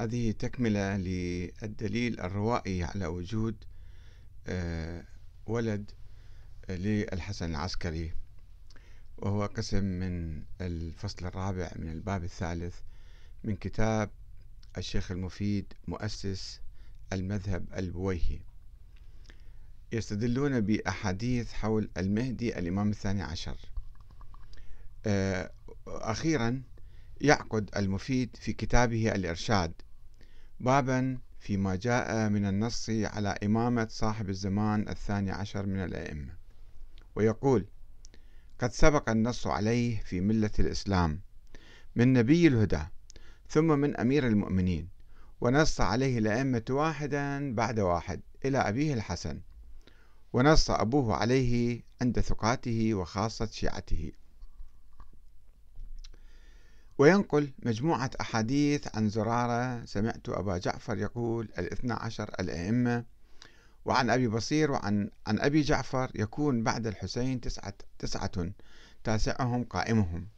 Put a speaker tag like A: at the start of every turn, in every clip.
A: هذه تكملة للدليل الروائي على وجود آه، ولد للحسن العسكري وهو قسم من الفصل الرابع من الباب الثالث من كتاب الشيخ المفيد مؤسس المذهب البويهي. يستدلون بأحاديث حول المهدي الإمام الثاني عشر. آه، أخيرا يعقد المفيد في كتابه الإرشاد. بابا فيما جاء من النص على إمامة صاحب الزمان الثاني عشر من الأئمة. ويقول قد سبق النص عليه في ملة الإسلام من نبي الهدى ثم من أمير المؤمنين ونص عليه الأئمة واحدا بعد واحد إلى أبيه الحسن ونص أبوه عليه عند ثقاته وخاصة شيعته. وينقل مجموعة أحاديث عن زرارة سمعت أبا جعفر يقول الاثنى عشر الأئمة وعن أبي بصير وعن عن أبي جعفر يكون بعد الحسين تسعة, تسعة تاسعهم قائمهم.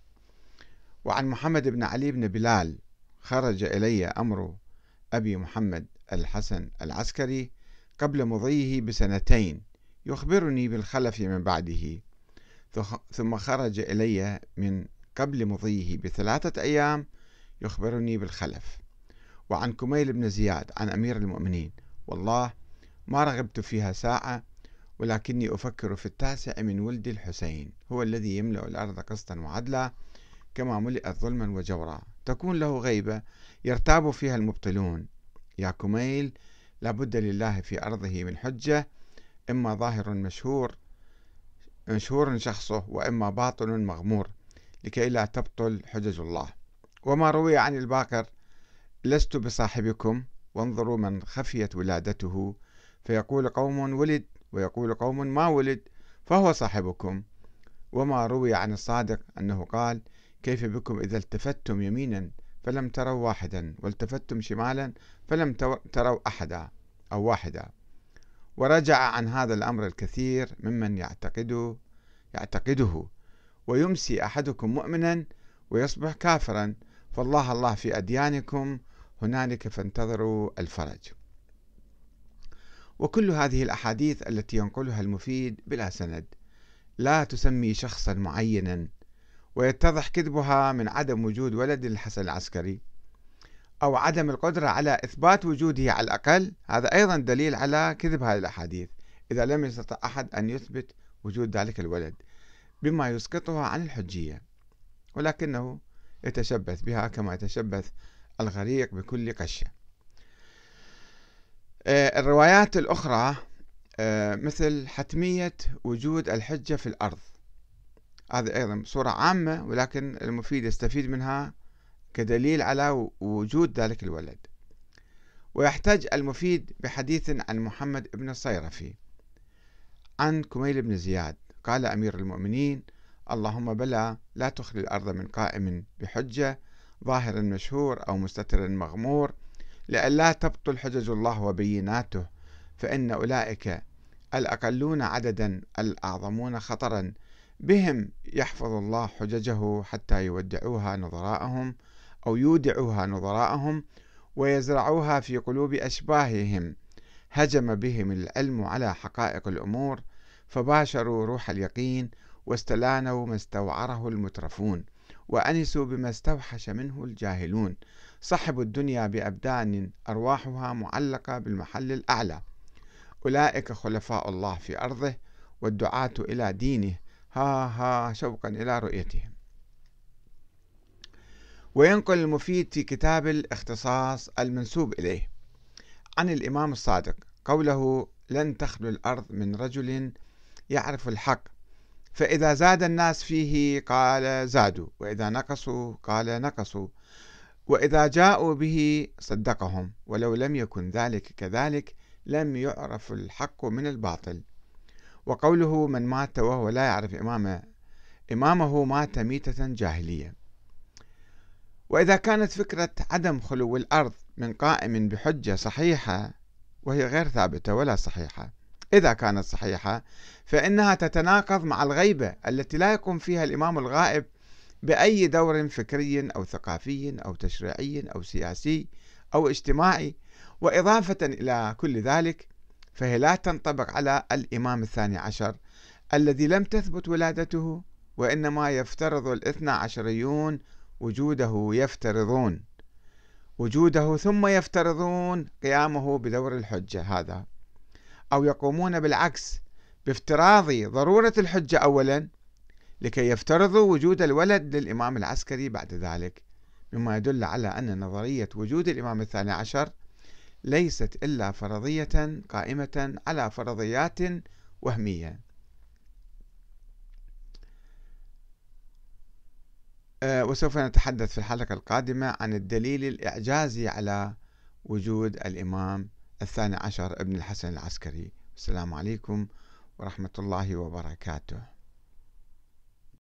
A: وعن محمد بن علي بن بلال خرج إلي أمر أبي محمد الحسن العسكري قبل مضيه بسنتين يخبرني بالخلف من بعده. ثم خرج إلي من قبل مضيه بثلاثة أيام يخبرني بالخلف. وعن كميل بن زياد عن أمير المؤمنين. والله ما رغبت فيها ساعة ولكني أفكر في التاسع من ولد الحسين. هو الذي يملأ الأرض قسطا وعدلا كما ملئت ظلما وجورا. تكون له غيبة يرتاب فيها المبطلون. يا كميل لابد لله في أرضه من حجة إما ظاهر مشهور مشهور شخصه وإما باطل مغمور. لكي لا تبطل حجج الله. وما روي عن الباقر لست بصاحبكم وانظروا من خفيت ولادته. فيقول قوم ولد. ويقول قوم ما ولد فهو صاحبكم. وما روي عن الصادق أنه قال كيف بكم إذا التفتم يمينا فلم تروا واحدا والتفتم شمالا فلم تروا أحدا أو واحدا. ورجع عن هذا الأمر الكثير ممن يعتقده يعتقده ويمسي أحدكم مؤمنا ويصبح كافرا. فالله الله في أديانكم. هنالك فانتظروا الفرج. وكل هذه الأحاديث التي ينقلها المفيد بلا سند. لا تسمي شخصا معينا. ويتضح كذبها من عدم وجود ولد الحسن العسكري. أو عدم القدرة على إثبات وجوده على الأقل. هذا أيضا دليل على كذب هذه الأحاديث. إذا لم يستطع أحد أن يثبت وجود ذلك الولد. بما يسقطها عن الحجية ولكنه يتشبث بها كما يتشبث الغريق بكل قشة. آه، الروايات الأخرى آه، مثل حتمية وجود الحجة في الأرض. هذه أيضا صورة عامة ولكن المفيد يستفيد منها كدليل على وجود ذلك الولد. ويحتج المفيد بحديث عن محمد بن الصيرفي عن كميل بن زياد. قال أمير المؤمنين اللهم بلى لا تخلي الأرض من قائم بحجة ظاهر مشهور أو مستتر مغمور لئلا تبطل حجج الله وبيناته فإن أولئك الأقلون عددا الأعظمون خطرا بهم يحفظ الله حججه حتى يودعوها نظراءهم أو يودعوها نظراءهم ويزرعوها في قلوب أشباههم هجم بهم العلم على حقائق الأمور فباشروا روح اليقين واستلانوا ما استوعره المترفون وأنسوا بما استوحش منه الجاهلون. صحبوا الدنيا بأبدان أرواحها معلقة بالمحل الأعلى. أولئك خلفاء الله في أرضه والدعاة إلى دينه. ها ها شوقا إلى رؤيتهم. وينقل المفيد في كتاب الاختصاص المنسوب إليه. عن الإمام الصادق قوله لن تخلو الأرض من رجل يعرف الحق. فإذا زاد الناس فيه قال زادوا وإذا نقصوا قال نقصوا. وإذا جاءوا به صدقهم ولو لم يكن ذلك كذلك لم يعرف الحق من الباطل. وقوله من مات وهو لا يعرف إمامه إمامه مات ميتة جاهلية. وإذا كانت فكرة عدم خلو الأرض من قائم بحجة صحيحة وهي غير ثابتة ولا صحيحة إذا كانت صحيحة فإنها تتناقض مع الغيبة التي لا يقوم فيها الإمام الغائب بأي دور فكري أو ثقافي أو تشريعي أو سياسي أو اجتماعي. وإضافة إلى كل ذلك فهي لا تنطبق على الإمام الثاني عشر الذي لم تثبت ولادته وإنما يفترض الاثنى عشريون وجوده يفترضون. وجوده ثم يفترضون قيامه بدور الحجة هذا. أو يقومون بالعكس بافتراض ضرورة الحجة أولا لكي يفترضوا وجود الولد للإمام العسكري بعد ذلك. مما يدل على أن نظرية وجود الإمام الثاني عشر ليست إلا فرضية قائمة على فرضيات وهمية. آه، وسوف نتحدث في الحلقة القادمة عن الدليل الإعجازي على وجود الإمام الثاني عشر ابن الحسن العسكري. السلام عليكم ورحمة الله وبركاته.